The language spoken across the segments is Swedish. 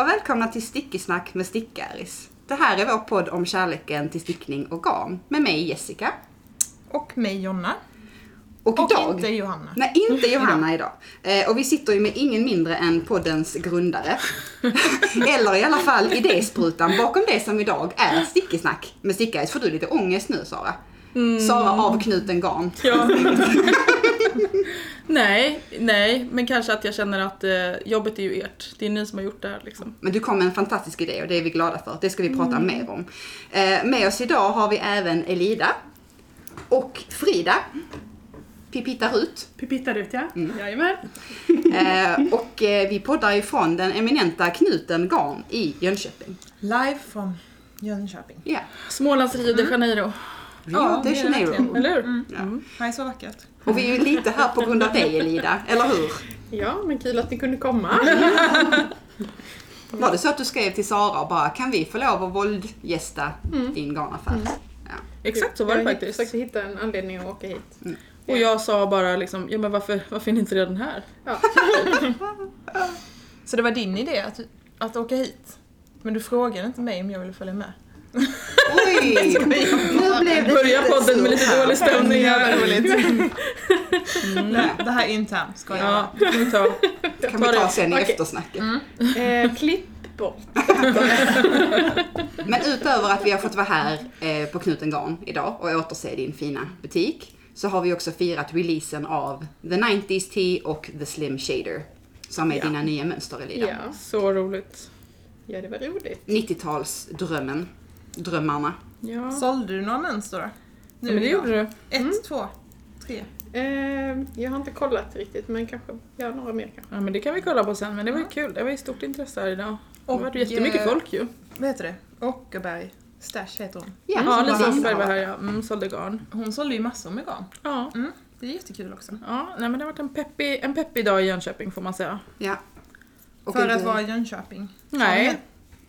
Och välkomna till Stickesnack med Stickaris. Det här är vår podd om kärleken till stickning och garn med mig Jessica. Och mig Jonna. Och, Och idag... inte Johanna. Nej, inte Johanna idag. Eh, och vi sitter ju med ingen mindre än poddens grundare. Eller i alla fall idésprutan bakom det som idag är Stickesnack med Stickaris. Får du lite ångest nu Sara? Sara av knuten garn. Ja. nej, nej, men kanske att jag känner att eh, jobbet är ju ert. Det är ni som har gjort det här liksom. Men du kom med en fantastisk idé och det är vi glada för. Det ska vi prata mer om. Eh, med oss idag har vi även Elida och Frida. Pipittar ut. Pipittar ut ja. Jajamän. Eh, och eh, vi poddar ifrån den eminenta knuten Garn i Jönköping. Live från Jönköping. Ja, Smålands Rio de Janeiro, Rio de det är Janeiro. eller hur? Mm. Ja. Nej, så vackert. Och vi är ju lite här på grund av dig Elida, eller hur? Ja, men kul att ni kunde komma. Var det så att du skrev till Sara och bara kan vi få lov att våldgästa din garnaffär? Ja. Exakt så var det Jag faktiskt. försökte hitta en anledning att åka hit. Och jag sa bara liksom, ja men varför, varför är ni inte redan här? Ja. Så det var din idé att, att åka hit? Men du frågade inte mig om jag ville följa med? Oj! Nu blev det Börja podden med lite dålig stämning Ja, här. roligt. Nej, det här är internt, ska jag Ja, det kan vi ta. kan vi ta sen i Okej. eftersnacket. Eh, klipp bort. Men utöver att vi har fått vara här eh, på Knuten Garn idag och återse din fina butik så har vi också firat releasen av The 90s Tee och The Slim Shader. Som är Ja. dina nya mönster Elida. Ja. Så roligt. ja, det var roligt. 90-talsdrömmen. Drömmarna. Ja. Sålde du några mönster då? Nu ja men det idag? gjorde du. Ett, två, tre. Eh, jag har inte kollat riktigt, men kanske, ja, några mer kanske. Ja men det kan vi kolla på sen, men det var ju kul. Det var ju stort intresse här idag. Det Och, var jättemycket eh, folk ju. Vad heter det? Åkerberg Stash heter hon. Ja, Lisa Åkerberg var här. här ja. Mm, sålde garn. Hon sålde ju massor med garn. Ja. Mm, det är jättekul också. Ja, nej men det har varit en peppig, en peppig dag i Jönköping får man säga. Ja. Och För inte- att vara i Jönköping. Nej.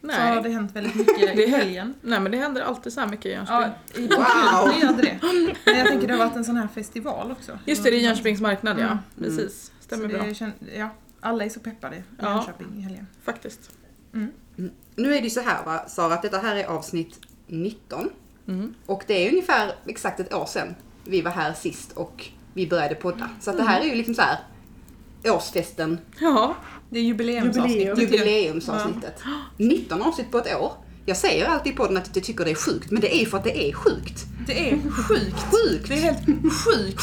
Så har det Nej. hänt väldigt mycket Det i är- helgen. Nej men det händer alltid så här mycket i Jönköping. Ja, i Wow. det gör det. Men jag tänker det har varit en sån här festival också. Just det, det är Jönköpings marknad ja. Mm. Precis. Stämmer bra. kän- ja, alla är så peppade i Ja. Jönköping i helgen. Faktiskt. Nu är det ju så här va, Sara, att detta här är avsnitt 19. Mm. Och det är ungefär exakt ett år sedan vi var här sist och vi började podda. Så att det här är ju liksom så här årsfesten, Ja. Det är jubileumsavsnitt. Jubileum. jubileumsavsnittet. 19 avsnitt på ett år. Jag säger alltid i podden att jag tycker det är sjukt, men det är för att det är sjukt. Det är sjukt. Sjukt! Det är helt sjukt.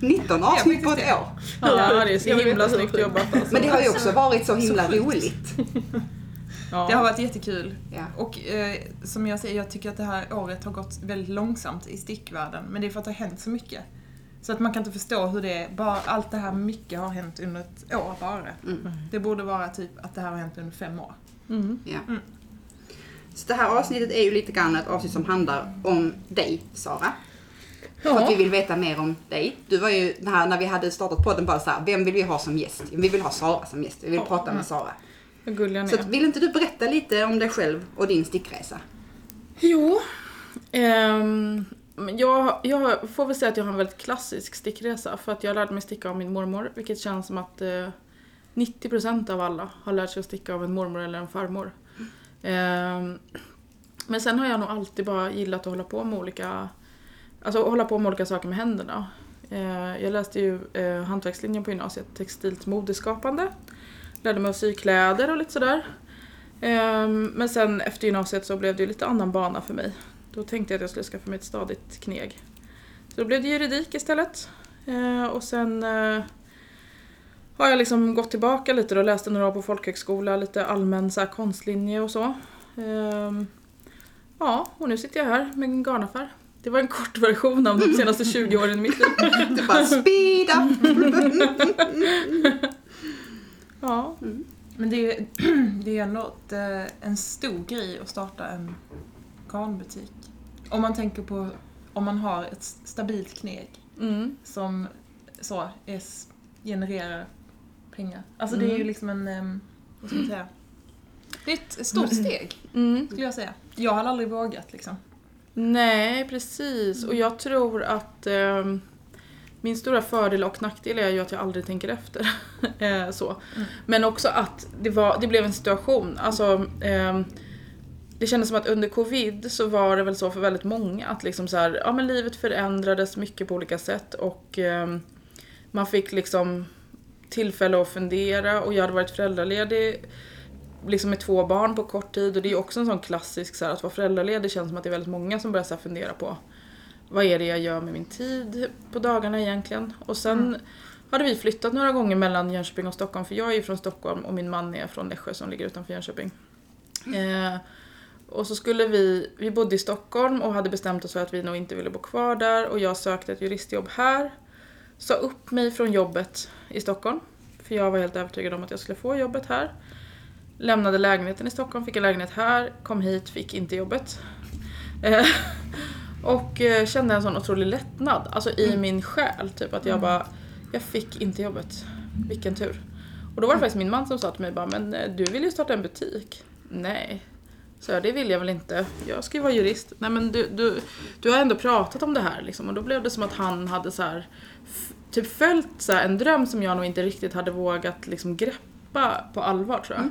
19 avsnitt på ett år. Ja, det är så himla snyggt jobbat alltså. Men det har ju också varit så himla roligt. Ja. Det har varit jättekul. Ja. Och eh, som jag säger, jag tycker att det här året har gått väldigt långsamt i stickvärlden. Men det är för att det har hänt så mycket. Så att man kan inte förstå hur det är, bara allt det här mycket har hänt under ett år bara. Mm. Det borde vara typ att det här har hänt under fem år. Mm. Ja. Mm. Så det här avsnittet är ju lite grann ett avsnitt som handlar om dig, Sara. För att vi vill veta mer om dig. Du var ju, här, när vi hade startat podden, bara så här, vem vill vi ha som gäst? Vi vill ha Sara som gäst. Vi vill Ja. prata med Sara. Gulliga ni Så att, vill inte du berätta lite om dig själv och din stickresa? Jo. Men jag, jag får väl säga att jag har en väldigt klassisk stickresa för att jag lärde mig sticka av min mormor vilket känns som att eh, 90% av alla har lärt sig att sticka av en mormor eller en farmor. Ehm, men sen har jag nog alltid bara gillat att hålla på med olika, alltså hålla på med olika saker med händerna. Eh, jag läste ju eh, hantverkslinjen på gymnasiet, textilt modeskapande. Lärde mig att sy kläder och lite sådär. Ehm, men sen efter gymnasiet så blev det ju lite annan bana för mig. Då tänkte jag att jag skulle skaffa mig ett stadigt kneg. Så då blev det juridik istället. Eh, Och sen eh, har jag liksom gått tillbaka lite och läste några år på folkhögskola, lite allmän så här, konstlinje och så. Ehm, Ja, och nu sitter jag här med en garnaffär. Det var en kort version av de senaste 20 åren i mitt liv. Du bara speed up! Ja, Men det är, det är ändå ett, eh, en stor grej att starta en garnbutik. Om man tänker på om man har ett stabilt kneg mm. som så är, genererar pengar. Alltså det är ju Mm. liksom en, em, vad ska man säga? Det är ett stort steg, Mm. skulle jag säga. Jag har aldrig vågat liksom. Nej, precis. Och jag tror att ehm, min stora fördel och nackdel är ju att jag aldrig tänker efter. Eh, så. Men också att det, var, det blev en situation. Alltså, ehm, det kändes som att under covid så var det väl så för väldigt många att liksom så här, ja, men livet förändrades mycket på olika sätt och ehm, man fick liksom tillfälle att fundera och jag hade varit föräldraledig liksom med två barn på kort tid och det är också en sån klassisk så här, att vara föräldraledig känns som att det är väldigt många som börjar så här, fundera på vad är det jag gör med min tid på dagarna egentligen? Och sen hade vi flyttat några gånger mellan Jönköping och Stockholm för jag är ju från Stockholm och min man är från Nässjö som ligger utanför Jönköping. Eh, och så skulle vi, vi bodde i Stockholm och hade bestämt oss för att vi nog inte ville bo kvar där och jag sökte ett juristjobb här. Sa upp mig från jobbet i Stockholm för jag var helt övertygad om att jag skulle få jobbet här. Lämnade lägenheten i Stockholm, fick en lägenhet här, kom hit, fick inte jobbet. Eh, och eh, kände en sån otrolig lättnad, alltså i min själ. Typ att jag bara, jag fick inte jobbet. Vilken tur. Och då var det faktiskt min man som sa till mig bara, men eh, du vill ju starta en butik. Nej. Så det vill jag väl inte. Jag ska ju vara jurist. Nej men du, du, du har ändå pratat om det här liksom. Och då blev det som att han hade så här, typ följt så en dröm som jag nog inte riktigt hade vågat liksom greppa på allvar tror jag.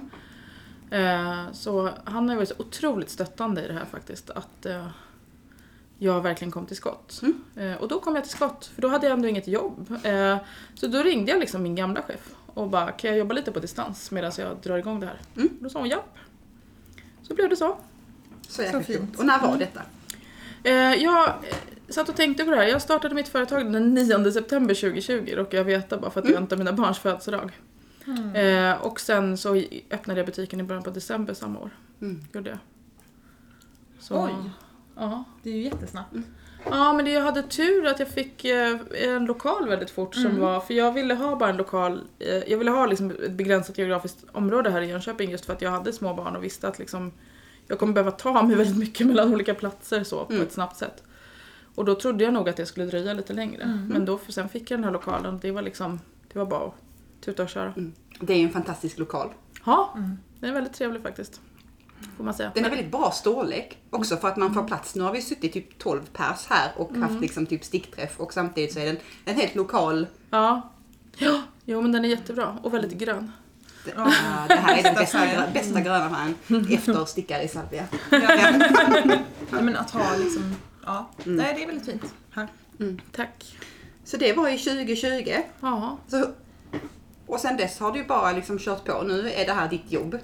Eh, så han har varit så otroligt stöttande i det här faktiskt. Att eh, jag verkligen kom till skott. Eh, och då kom jag till skott, för då hade jag ändå inget jobb. Så då ringde jag liksom min gamla chef och bara, kan jag jobba lite på distans medan jag drar igång det här? Mm. Då sa hon japp. Så blev det så. Så jäkla fint. fint. Och när var detta? Eh, jag eh, satt och tänkte på det här. Jag startade mitt företag den 9 september 2020 råkar jag veta bara för att jag väntar mina barns födelsedag. Eh, och sen så öppnade jag butiken i början på december samma år. Mm. Gjorde jag. Så, Oj. Ja. Det är ju jättesnabbt. Ja men det, jag hade tur att jag fick eh, en lokal väldigt fort som var, för jag ville ha bara en lokal, eh, jag ville ha liksom ett begränsat geografiskt område här i Jönköping just för att jag hade små barn och visste att liksom jag kommer behöva ta mig väldigt mycket mellan olika platser så på Mm. ett snabbt sätt. Och då trodde jag nog att det skulle dröja lite längre. Men då, sen fick jag den här lokalen det var liksom, det var bara att tuta och köra. Mm. Det är en fantastisk lokal. Ja, den är väldigt trevlig faktiskt. Får man säga. Den är väldigt bra storlek också för att man får plats. Nu har vi suttit typ 12 pers här och haft liksom typ stickträff och samtidigt så är den en helt lokal. Ja. ja. Jo men den är jättebra och väldigt grön. Det, ja, det här är den Bästa bästa, gröna färgen efter stickare i salvia. Ja. Nej, men att ha liksom, ja. Nej, det är väldigt fint. Här. Tack. Så det var ju 2020. Ja. Så, och sen dess har du bara liksom kört på. Nu är det här ditt jobb.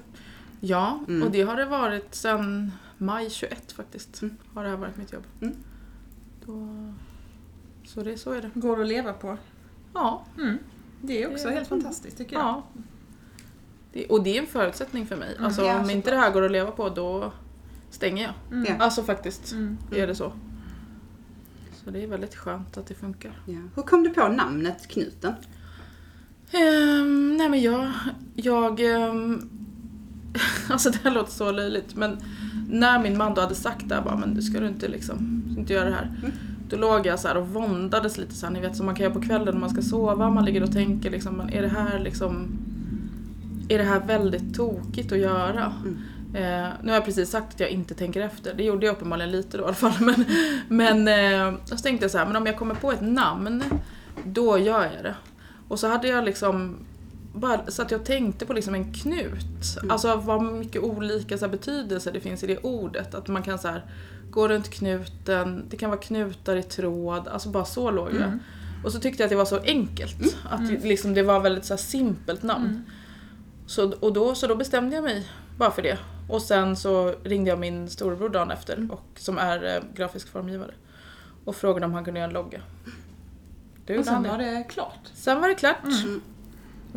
Ja, Mm. och det har det varit sedan maj 21 faktiskt. Mm. Har det här varit mitt jobb. Mm. Då... Så det, så är det. Går att leva på. Ja. Mm. Det är också Det är- helt fantastiskt tycker jag. ja. Det, och det är en förutsättning för mig. Alltså Ja, om inte det här går att leva på då stänger jag. Mm. Alltså faktiskt Mm. är det så. Så det är väldigt skönt att det funkar. Ja. Hur kom du på namnet Knuten? Ehm, nej men jag, jag ehm, alltså det här låter så löjligt men när min man då hade sagt det här, bara, men du ska du inte liksom, ska inte göra det här. Då låg jag så här och våndades lite så här, ni vet som man kan göra på kvällen när man ska sova, man ligger och tänker liksom, men är det här liksom, är det här väldigt tokigt att göra? Eh, nu har jag precis sagt att jag inte tänker efter, det gjorde jag uppenbarligen lite då i alla fall. Men, men eh, så tänkte jag så här, men om jag kommer på ett namn, då gör jag det. Och så hade jag liksom bara, så att jag tänkte på liksom en knut. Alltså vad mycket olika så här, betydelser det finns i det ordet. Att man kan så här, gå runt knuten, det kan vara knutar i tråd, alltså bara så låg jag. Och så tyckte jag att det var så enkelt. Att det, liksom, det var väldigt så här, simpelt namn. Så, och då, så då bestämde jag mig bara för det. Och sen så ringde jag min storebror dagen efter, och, som är eh, grafisk formgivare. Och frågade om han kunde göra en logga. Det Och sen det. var det klart. Sen var det klart.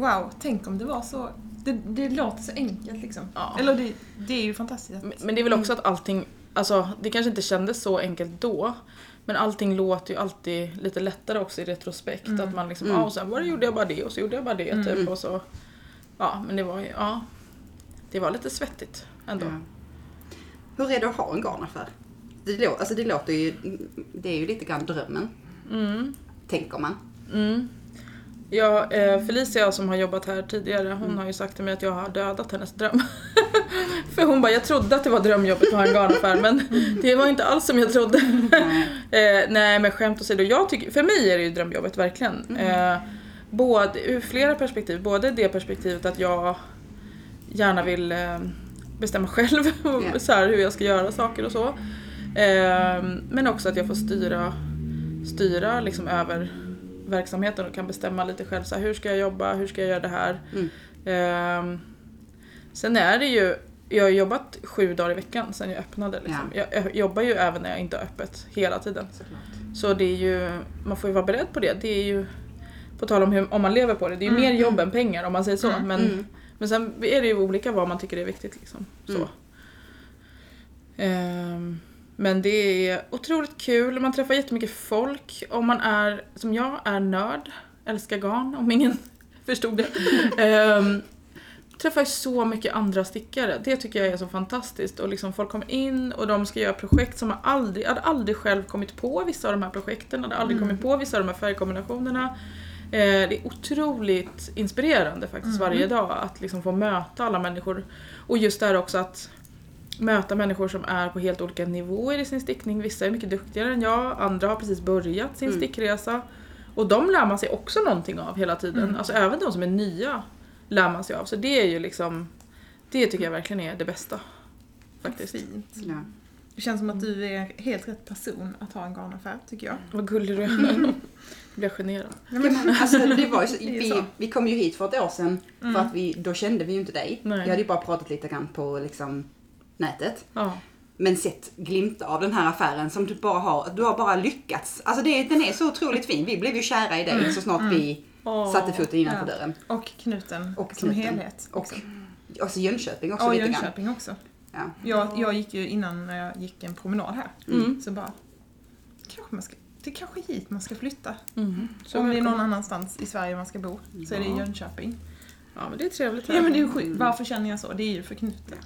Wow, tänk om det var så. Det, det låter så enkelt liksom. Ja. Eller det, det är ju fantastiskt. Men- Men det är väl också att allting, alltså det kanske inte kändes så enkelt då. Men allting låter ju alltid lite lättare också i retrospekt. Att man liksom, ja och sen var det, gjorde jag bara det och så gjorde jag bara det typ och så. Ja men det var ju, ja. Det var lite svettigt ändå. Ja. Hur är det att ha en garnaffär? Det, lå- alltså det låter ju, det är ju lite grann drömmen, Mm. tänker man. Mm. Ja, eh, Felicia som har jobbat här tidigare, hon har ju sagt till mig att jag har dödat hennes dröm. För hon bara, jag trodde att det var drömjobbet att ha en garnaffär men det var inte alls som jag trodde. Nej. Eh, nej men skämt åsido, jag tycker, för mig är det ju drömjobbet verkligen. Eh, både, ur flera perspektiv, både det perspektivet att jag gärna vill bestämma själv så här, hur jag ska göra saker och så. Men också att jag får styra, styra liksom över verksamheten och kan bestämma lite själv. Så här, hur ska jag jobba? Hur ska jag göra det här? Mm. Ehm, sen är det ju, jag har jobbat sju dagar i veckan sen jag öppnade. Liksom. Jag, jag jobbar ju även när jag inte har öppet hela tiden. Såklart. Så det är ju, man får ju vara beredd på det. Det är ju, på tal om hur, om man lever på det, det är ju mer jobb än pengar om man säger så. Men, Mm. men sen är det ju olika vad man tycker är viktigt. Liksom. Så. Mm. Ehm, men det är otroligt kul, man träffar jättemycket folk. Om man är, som jag, är nörd, älskar garn, om ingen förstod det. Um, träffar så mycket andra stickare. Det tycker jag är så fantastiskt. Och liksom folk kommer in och de ska göra projekt som man aldrig, jag hade aldrig själv kommit på vissa av de här projekten, hade aldrig kommit på vissa av de här färgkombinationerna. Eh, det är otroligt inspirerande faktiskt varje dag att liksom få möta alla människor. Och just det här också att möta människor som är på helt olika nivåer i sin stickning. Vissa är mycket duktigare än jag, andra har precis börjat sin Mm. stickresa. Och de lär man sig också någonting av hela tiden. Mm. Alltså även de som är nya lär man sig av. Så det är ju liksom, det tycker jag verkligen är det bästa. Faktiskt. Fint. Ja. Det känns som att du är helt rätt person att ha en garnaffär, tycker jag. Vad gullig du är. Nu blir jag generad. Ja, men, alltså, det var ju vi, så. vi kom ju hit för ett år sedan Mm. för att vi, då kände vi ju inte dig. Nej. Vi hade ju bara pratat lite grann på liksom, nätet. Ja. Men sett glimtar av den här affären som du bara har, du har bara lyckats. Alltså det, den är så otroligt fin. Vi blev ju kära i dig så snart vi Åh. satte foten innanför Ja. dörren. Och knuten Och som knuten. helhet. Och också. alltså Jönköping också Och lite grann. Jönköping också. Ja. Jag, jag gick ju innan när jag gick en promenad här. Mm. Så bara, kanske man ska, det är kanske hit man ska flytta. Mm. Så Om det är någon annanstans i Sverige man ska bo så är det i Ja. Jönköping. Ja men det är trevligt. Ja men det är ju sjukt. Varför känner jag så? Det är ju för knuten.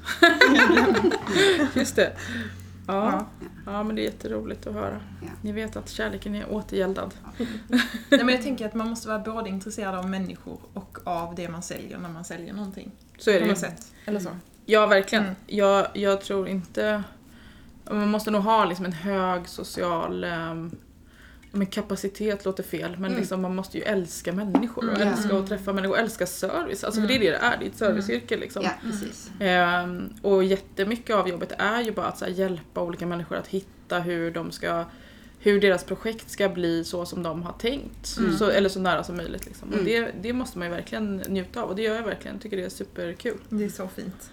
Just det. Ja. Ja. ja men det är jätteroligt att höra. Ja. Ni vet att kärleken är återgäldad. Nej, men jag tänker att man måste vara både intresserad av människor och av det man säljer när man säljer någonting. Så är det ju. sätt. Eller så. Ja, verkligen. Mm. Jag, jag tror inte... Man måste nog ha liksom en hög social ehm, men kapacitet låter fel, men Mm. liksom, man måste ju älska människor och Mm. älska att träffa människor, älska service. Alltså för det är det det är, det är ett serviceyrke liksom. ja, precis. Ehm, och jättemycket av jobbet är ju bara att så här, hjälpa olika människor att hitta hur de ska hur deras projekt ska bli så som de har tänkt. Mm. Så, eller så nära som möjligt. Liksom. Och Mm. det, det måste man ju verkligen njuta av och det gör jag verkligen. Jag tycker det är superkul. Det är så fint.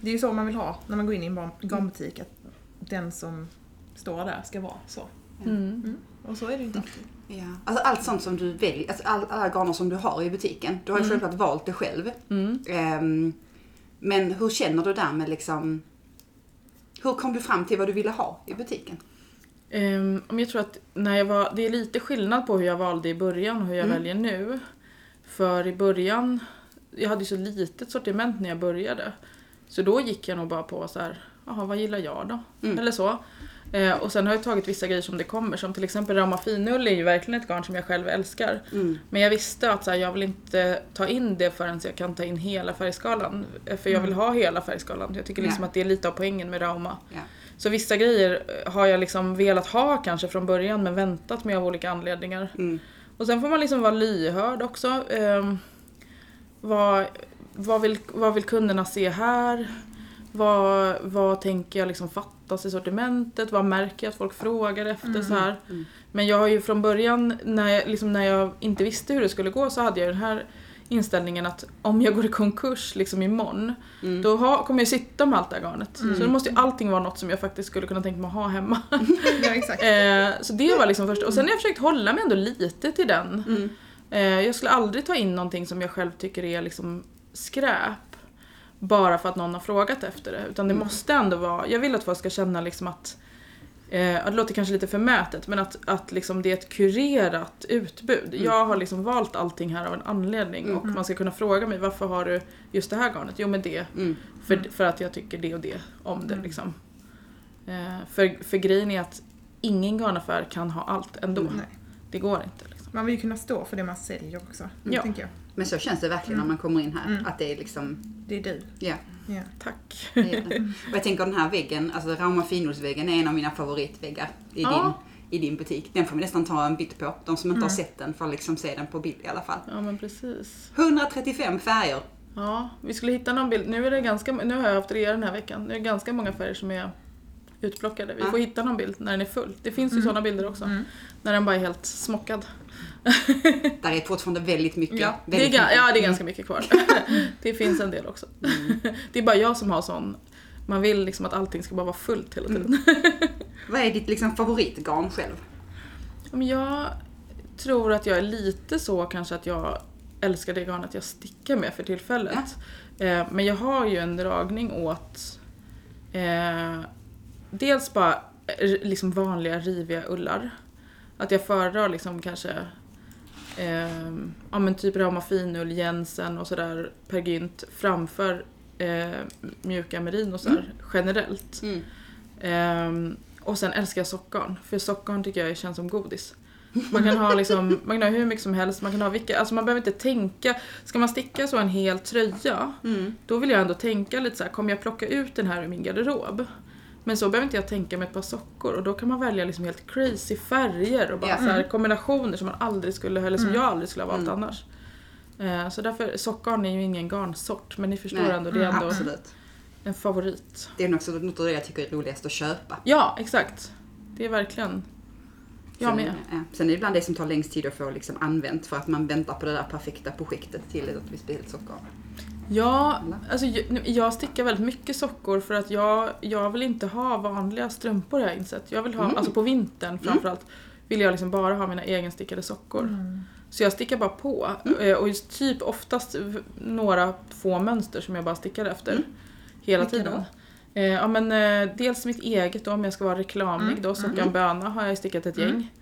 Det är ju så man vill ha när man går in i en garnbutik. Att den som står där ska vara så. Mm. Och så är det ju inte alltid. Ja. Alltså allt sånt som du väljer, alltså all, alla garner som du har i butiken. Du har ju Mm. självklart valt det själv. Mm. Ehm, men hur känner du där med liksom, hur kom du fram till vad du ville ha i butiken? Um, jag tror att när jag var, det är lite skillnad på hur jag valde i början och hur jag Mm. väljer nu. För i början, jag hade ju så litet sortiment när jag började. Så då gick jag nog bara på så här, jaha vad gillar jag då? Mm. Eller så. Eh, och sen har jag tagit vissa grejer som det kommer, som till exempel Rama finull är ju verkligen ett garn som jag själv älskar. Mm. Men jag visste att så här, jag vill inte ta in det förrän jag kan ta in hela färgskalan. Eh, För jag vill ha hela färgskalan. Jag tycker liksom Ja. att det är lite av poängen med Rauma. Ja. Så vissa grejer eh, har jag liksom velat ha kanske från början men väntat med av olika anledningar. Mm. Och sen får man liksom vara lyhörd också. Ehm, vad, vad, vill, vad vill kunderna se här? Vad, vad tänker jag liksom fattas i sortimentet? Vad märker jag att folk frågar efter? Så här. Mm. Men jag har ju från början, när jag, liksom när jag inte visste hur det skulle gå, så hade jag den här inställningen att om jag går i konkurs liksom imorgon, Mm. då ha, kommer jag sitta med allt det här garnet. Mm. Så då måste ju allting vara något som jag faktiskt skulle kunna tänka mig att ha hemma. Ja, exakt. Eh, så det var liksom första. Och sen har jag försökt hålla mig ändå lite till den. Mm. Eh, jag skulle aldrig ta in någonting som jag själv tycker är liksom skräp. Bara för att någon har frågat efter det. Utan det Mm. måste ändå vara, jag vill att folk ska känna liksom att Eh, det låter kanske lite förmätet men att, att liksom det är ett kurerat utbud. Mm. Jag har liksom valt allting här av en anledning Mm. och man ska kunna fråga mig varför har du just det här garnet? Jo men det, Mm. för, för att jag tycker det och det om det. Mm. Liksom. Eh, för, för grejen är att ingen garnaffär kan ha allt ändå. Mm. Det går inte. Liksom. Man vill ju kunna stå för det man säljer också, Ja. tänker jag. Men så känns det verkligen när man kommer in här. Mm. Att det är liksom, Det är du. ja. Ja. Tack. Det. Och jag tänker den här väggen, alltså Rauma finolsväggen är en av mina favoritväggar i, Ja. din, i din butik. Den får vi nästan ta en bild på. De som inte har Mm. sett den får liksom se den på bild i alla fall. Ja men precis. 135 färger. Ja, vi skulle hitta någon bild. Nu är det ganska, nu har jag haft rea den här veckan. Nu är det ganska många färger som är utplockade. Vi Ja. får hitta någon bild när den är full. Det finns ju Mm. sådana bilder också. Mm. När den bara är helt smockad. Där är fortfarande väldigt mycket. Ja, det är, väldigt mycket. ja, det är ganska mycket kvar. det finns en del också. det är bara jag som har sån, man vill liksom att allting ska bara vara fullt hela tiden. Vad är ditt liksom favoritgarn själv? Jag tror att jag är lite så kanske att jag älskar det garnet jag stickar med för tillfället. Eh, men jag har ju en dragning åt eh, dels bara eh, liksom vanliga riviga ullar. Att jag föredrar liksom kanske eh, ja men typ Rauma finull, Jensen och sådär Per Gynt framför eh, mjuka merinosar generellt. Mm. Ehm, och sen älskar jag sockgarn, för sockgarn tycker jag känns som godis. Man kan ha liksom, man kan ha hur mycket som helst, man kan ha vilka, alltså man behöver inte tänka, ska man sticka så en hel tröja, Mm. då vill jag ändå tänka lite så här, kommer jag plocka ut den här ur min garderob? Men så behöver inte jag tänka med ett par sockor och då kan man välja liksom helt crazy färger och bara Ja. så här kombinationer som man aldrig skulle, eller som Mm. jag aldrig skulle ha valt Mm. annars. Eh, Så därför, sockgarn är ju ingen garnsort men ni förstår Nej. ändå, det är Mm, ändå Absolut. en favorit. Det är nog också något av det jag tycker är roligast att köpa. Ja, exakt. Det är verkligen... Jag sen, med. ja. Sen är det ibland det som tar längst tid att få liksom använt för att man väntar på det där perfekta projektet till ett visst speciellt socker. Ja, alltså jag, jag stickar väldigt mycket sockor för att jag, jag vill inte ha vanliga strumpor har jag insett. Jag vill ha, Mm. alltså på vintern framförallt, vill jag liksom bara ha mina egenstickade sockor. Mm. Så jag stickar bara på. Mm. Eh, Och just typ oftast några få mönster som jag bara stickar efter. Mm. Hela Vilka tiden. då? Eh, ja, men, eh, dels mitt eget då, om jag ska vara reklamig Mm. då, Sockan Mm. Böna har jag stickat ett Mm. gäng.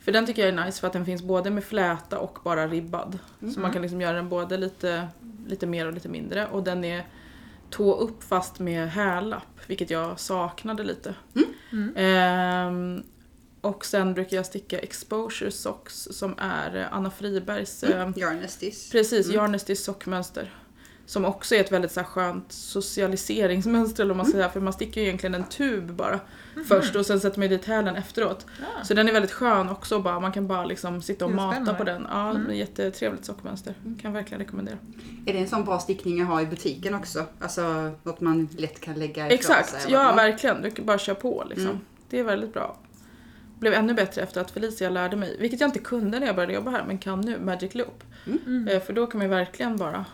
För den tycker jag är nice för att den finns både med fläta och bara ribbad. Mm. Så man kan liksom göra den både lite, lite mer och lite mindre. Och den är tå upp fast med hälapp, vilket jag saknade lite. Mm. Ehm, och sen brukar jag sticka exposure socks som är eh, Anna Fribergs eh, Yarnestis. Precis, Mm. Yarnestis sockmönster. Som också är ett väldigt så här, skönt socialiseringsmönster eller man ska säga, för man sticker ju egentligen en tub bara först och sen sätter man dit hälen efteråt. Ja. Så den är väldigt skön också, bara, man kan bara liksom sitta och mata på den. Ja, Mm. det är jättetrevligt sockmönster. Kan verkligen rekommendera. Är det en sån bra stickning att ha i butiken också? Alltså något man lätt kan lägga ifrån Exakt, sig? ja eller? verkligen. Du kan bara köra på liksom. Mm. Det är väldigt bra. Blev ännu bättre efter att Felicia lärde mig, vilket jag inte kunde när jag började jobba här, men kan nu, Magic Loop. Mm. Eh, För då kan man ju verkligen bara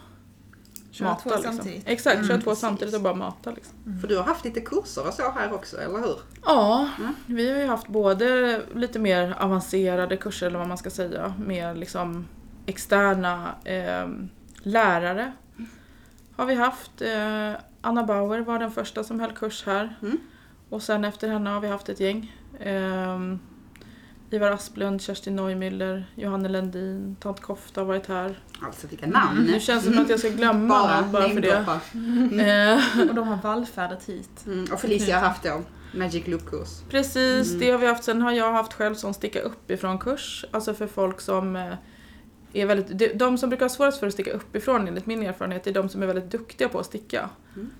mata två liksom. samtidigt. Exakt, köra Mm, två precis. samtidigt och bara mata liksom. För du har haft lite kurser och så här också, eller hur? Ja, Mm. vi har ju haft både lite mer avancerade kurser eller vad man ska säga, med liksom externa eh, lärare. Har vi haft. Eh, Anna Bauer var den första som höll kurs här. Mm. Och sen efter henne har vi haft ett gäng. Eh, Ivar Asplund, Kerstin Neumüller, Johanne Lendin, Tant Kofta har varit här. Alltså vilka namn! Nu känns det som att jag ska glömma Bara, någon bara för det. namedroppa. Eh, Och de har vallfärdat hit. Mm. Och Felicia har haft då Magic Loop-kurs. Precis, Mm. det har vi haft. Sen har jag haft själv som sticka uppifrån kurs. Alltså för folk som eh, är väldigt... de- som brukar ha svårast för att sticka uppifrån enligt min erfarenhet är de som är väldigt duktiga på att sticka.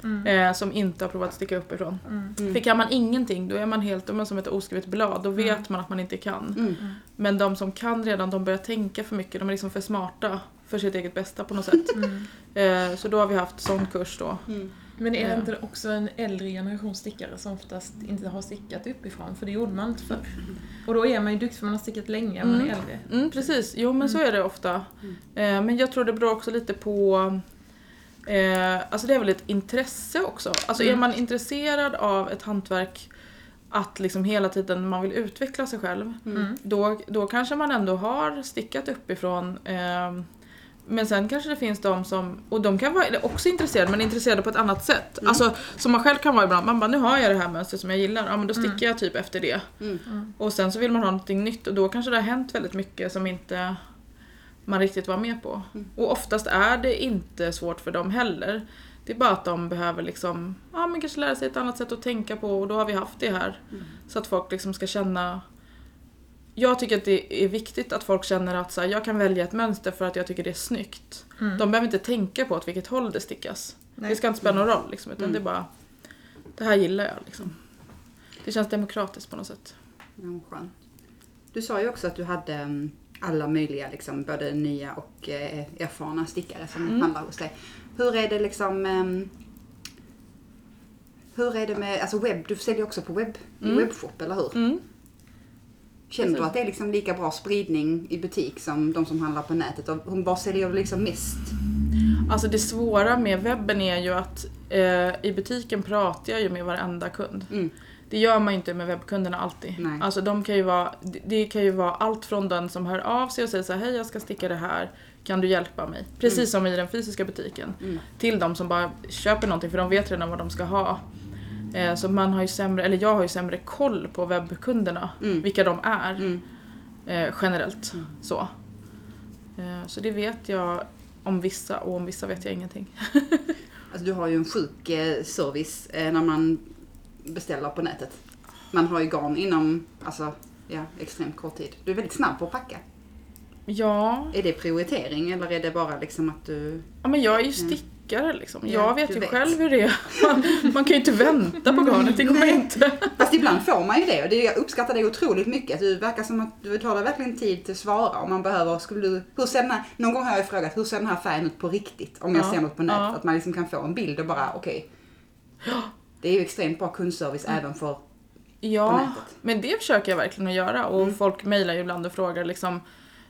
Mm. Eh, som inte har provat att sticka uppifrån. Mm. Mm. För kan man ingenting, då är man helt då är man som ett oskrivet blad. Då vet Mm. man att man inte kan. Mm. Men de som kan redan, de börjar tänka för mycket. De är liksom för smarta för sitt eget bästa på något sätt. Mm. Eh, så då har vi haft sån kurs då. Mm. Men är det inte också en äldre generation stickare som oftast inte har stickat uppifrån? För det gjorde man inte förr. Och då är man ju duktig för man har stickat länge om man är Mm. äldre. Mm, precis, jo men så är det ofta. Eh, men jag tror det beror också lite på eh, Alltså det är väl ett intresse också. Alltså är Mm. man intresserad av ett hantverk att liksom hela tiden man vill utveckla sig själv. Mm. Då, då kanske man ändå har stickat uppifrån. Eh, men sen kanske det finns de som, och de kan vara också intresserade men intresserade på ett annat sätt. Mm. Alltså som man själv kan vara ibland, man bara nu har jag det här mönstret som jag gillar, ja men då stickar Mm. jag typ efter det. Mm. Mm. Och sen så vill man ha någonting nytt och då kanske det har hänt väldigt mycket som inte man riktigt var med på. Mm. Och oftast är det inte svårt för dem heller. Det är bara att de behöver liksom, ja men kanske lära sig ett annat sätt att tänka på och då har vi haft det här. Mm. Så att folk liksom ska känna jag tycker att det är viktigt att folk känner att så här, jag kan välja ett mönster för att jag tycker det är snyggt. Mm. De behöver inte tänka på åt vilket håll det stickas. Nej. Det ska inte spela någon roll liksom, utan Mm. det är bara det här gillar jag liksom. Det känns demokratiskt på något sätt. Ja. Du sa ju också att du hade mm, alla möjliga, liksom, både nya och eh, erfarna stickare som Mm. handlar hos dig. Hur är det liksom... ehm, hur är det med, alltså webb, du säljer också på webb, Mm. webbshop, eller hur? Mm. Känner du precis. att det är liksom lika bra spridning i butik som de som handlar på nätet? Och bara säljer du liksom mest? Alltså det svåra med webben är ju att eh, i butiken pratar jag ju med varenda kund. Mm. Det gör man ju inte med webbkunderna alltid. Nej. Alltså de kan ju vara, det- det kan ju vara allt från den som hör av sig och säger så här, hej jag ska sticka det här, kan du hjälpa mig? Precis Mm. som i den fysiska butiken. Mm. Till de som bara köper någonting för de vet redan vad de ska ha. Eh, så man har ju sämre, eller jag har ju sämre koll på webbkunderna, Mm. vilka de är Mm. eh, generellt. Mm. Så. Eh, så det vet jag om vissa och om vissa vet jag ingenting. Alltså du har ju en sjuk eh, service eh, när man beställer på nätet. Man har ju garn inom, alltså, ja, extremt kort tid. Du är väldigt snabb på att packa. Ja, Är det prioritering eller är det bara liksom att du... ja men jag är ju stickare liksom. Ja, jag vet ju vet. själv hur det är. Man, man kan ju inte vänta på garnet, det går Nej. inte. Fast ibland får man ju det och det, jag uppskattar det otroligt mycket. Du verkar som att du tar dig verkligen tid till att svara om man behöver. Skulle du, hur ser den här, någon gång har jag frågat hur ser den här färgen ut på riktigt? Om jag Ja, ser något på nätet. ja. Att man liksom kan få en bild och bara okej. Det är ju extremt bra kundservice även för Ja, men det försöker jag verkligen att göra och Mm. folk mejlar ju ibland och frågar liksom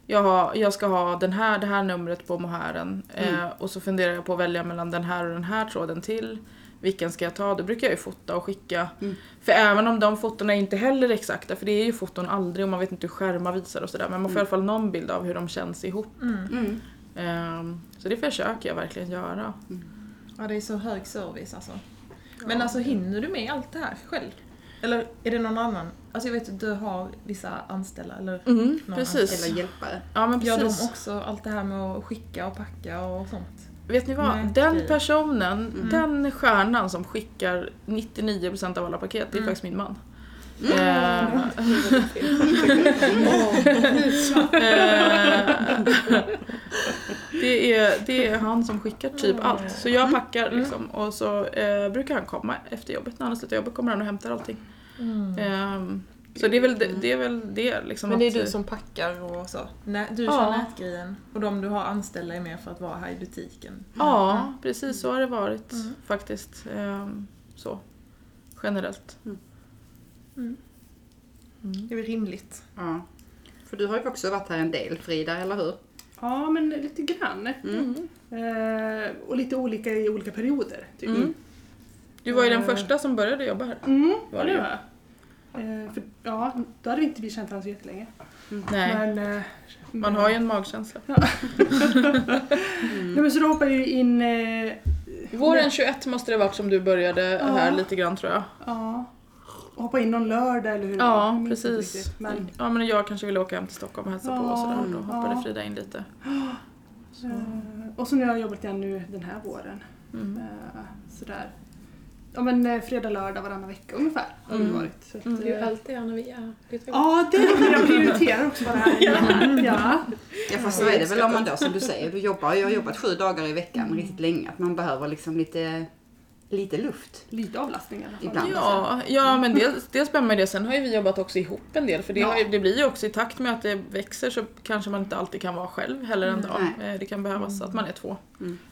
jag, har, jag ska ha den här, det här numret på mohären Mm. eh, och så funderar jag på att välja mellan den här och den här tråden till. Vilken ska jag ta? Då brukar jag ju fota och skicka. Mm. För även om de fotona inte heller är exakta, för det är ju foton aldrig och man vet inte hur skärmar visar och sådär. Men man får i alla fall någon bild av hur de känns ihop. Mm. Mm. Ehm, så det försöker jag verkligen göra. Ja, det är så hög service alltså. Men alltså hinner du med allt det här själv? Eller är det någon annan? Alltså jag vet att du har vissa anställda, eller Mm, Någon precis. Eller hjälpare. Ja men gör de precis. också allt det här med att skicka och packa och sånt? Vet ni vad? Nej, den personen, Mm. den stjärnan som skickar 99% av alla paket, det är Mm. faktiskt min man. Mm. Eh, eh, det, är, det är han som skickar typ allt. Så jag packar liksom och så eh, brukar han komma efter jobbet. När han har slutat jobbet kommer han och hämtar allting. Eh, så det är väl det, det, är väl det liksom. Men det är att- du som packar och så? Nä, du kör Ja. nätgrejen och de du har anställda är mer för att vara här i butiken? Ja, precis så har det varit Mm. faktiskt. Eh, så. Generellt. Mm. Mm. Det är väl rimligt? Ja. För du har ju också varit här en del Frida, eller hur? Ja, men lite grann. Mm. Eh, och lite olika i olika perioder. Typ. Mm. Du var ju den Eh. första som började jobba här. Mm, Var ja, det det ju. var. Eh, för, ja, då hade vi inte vi känt varandra så jättelänge. Nej, Men, eh, man har ju en magkänsla. Nej, men så då hoppade jag in... Eh, Våren 21 måste det varit som du började Ja. här lite grann tror jag. ja, hoppa in någon lördag eller hur det. Ja, inte precis. Men, Ja men jag kanske ville åka hem till Stockholm och hälsa på och Ja, sådär. Då hoppade ja. Frida in lite. eh, och så nu har jag jobbat igen nu den här våren. Mm. Sådär. Ja men eh, fredag, lördag varannan vecka ungefär har det Mm. varit. Så att, Mm. Det är ju eh, alltid när vi är lite Ja, det är det jag prioriterar också bara här. ja. Ja fast så är det väl om man då som du säger, du jobbar, jag har jobbat sju dagar i veckan riktigt länge. Att man behöver liksom lite, lite luft. Lite avlastning i alla fall. Ibland. Ja, ja men dels, dels behöver det. Sen har ju vi jobbat också ihop en del. För det, Ja. har ju, det blir ju också i takt med att det växer så kanske man inte alltid kan vara själv heller en dag. Nej. Eh, Det kan behövas att man är två.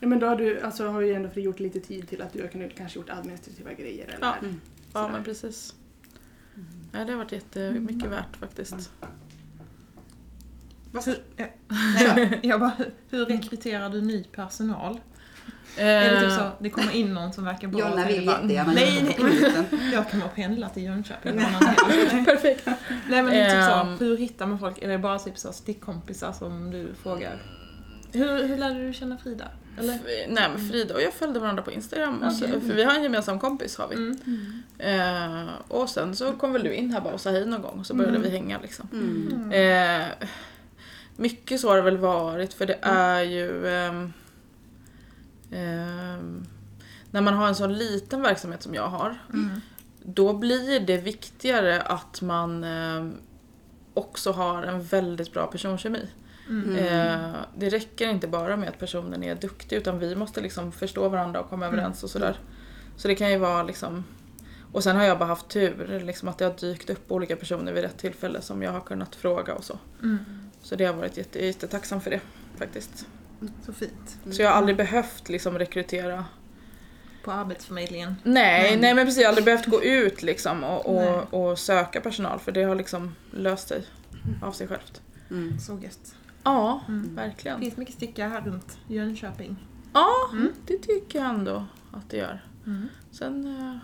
Ja, men då har du alltså, har ju ändå frigjort lite tid till att du har kunnat kanske gjort administrativa grejer eller Ja. Mm. Ja men precis. Ja, det har varit jättemycket värt faktiskt. Hur, ja, nej, jag bara, hur rekryterar du ny personal? Är det typ Eh, så, det kommer in någon som verkar bra? Jonna vill jättegärna Nej, nej, jag kan bara pendla till Jönköping. Perfekt. Nej men det är typ Ehm. så, hur hittar man folk? Är det bara typ så stickkompisar som du frågar? Hur, hur lärde du känna Frida? Eller? Nej men Frida och jag följde varandra på Instagram. Och så, Okej. för vi har en gemensam kompis har vi. Mm. Eh, och sen så kom väl du in här bara och sa hej någon gång och så började Mm. vi hänga liksom. Mm. Eh, mycket så har det väl varit för det är ju ehm, ehm, när man har en sån liten verksamhet som jag har Mm. då blir det viktigare att man ehm, också har en väldigt bra personkemi. Mm. Eh, det räcker inte bara med att personen är duktig utan vi måste liksom förstå varandra och komma överens och sådär. Så det kan ju vara liksom och sen har jag bara haft tur, liksom att det har dykt upp olika personer vid rätt tillfälle som jag har kunnat fråga och så. Mm. Så det har varit jätte, jag är jättetacksam för det faktiskt. Så fint. Så jag har aldrig behövt liksom rekrytera På Arbetsförmedlingen. Nej, Mm. nej men precis. Jag har aldrig behövt gå ut liksom och, och, och söka personal för det har liksom löst sig av sig självt. Mm. Så gött. Ja, Mm. Det verkligen. finns mycket stickare här runt Jönköping. Ja, Mm. det tycker jag ändå att det gör. Mm. Sen, eh,